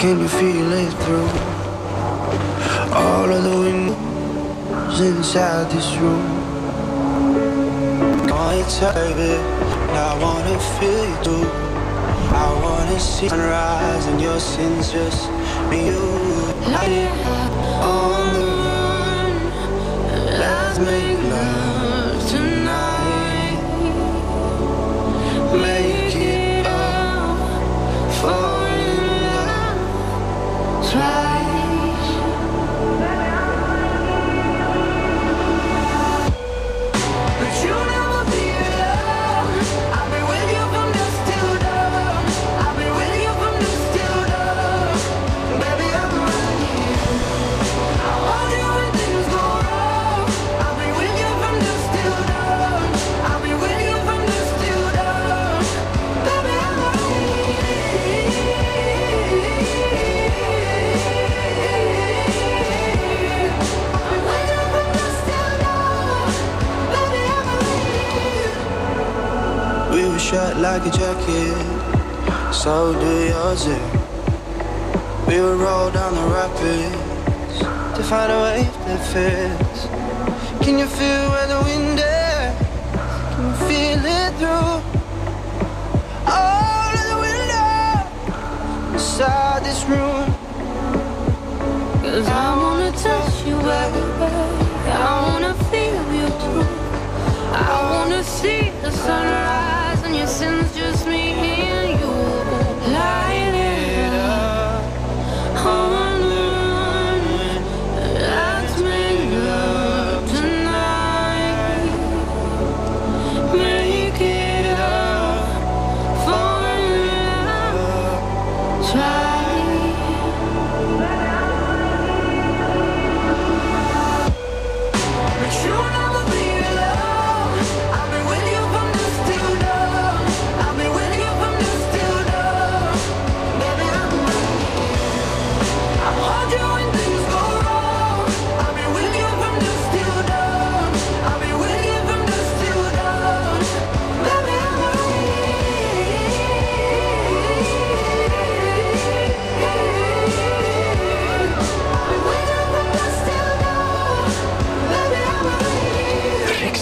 Can you feel it through all of the windows inside this room? It's baby, I wanna feel you too. I wanna see sunrise and your sins just me you. Light it up shot like a jacket, so do yours. eh? We would roll down the rapids to find a wave that fits. Can you feel where the wind is? Can you feel it through all of the windows inside this room? Cause I wanna touch you, baby. lessons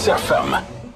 sa femme.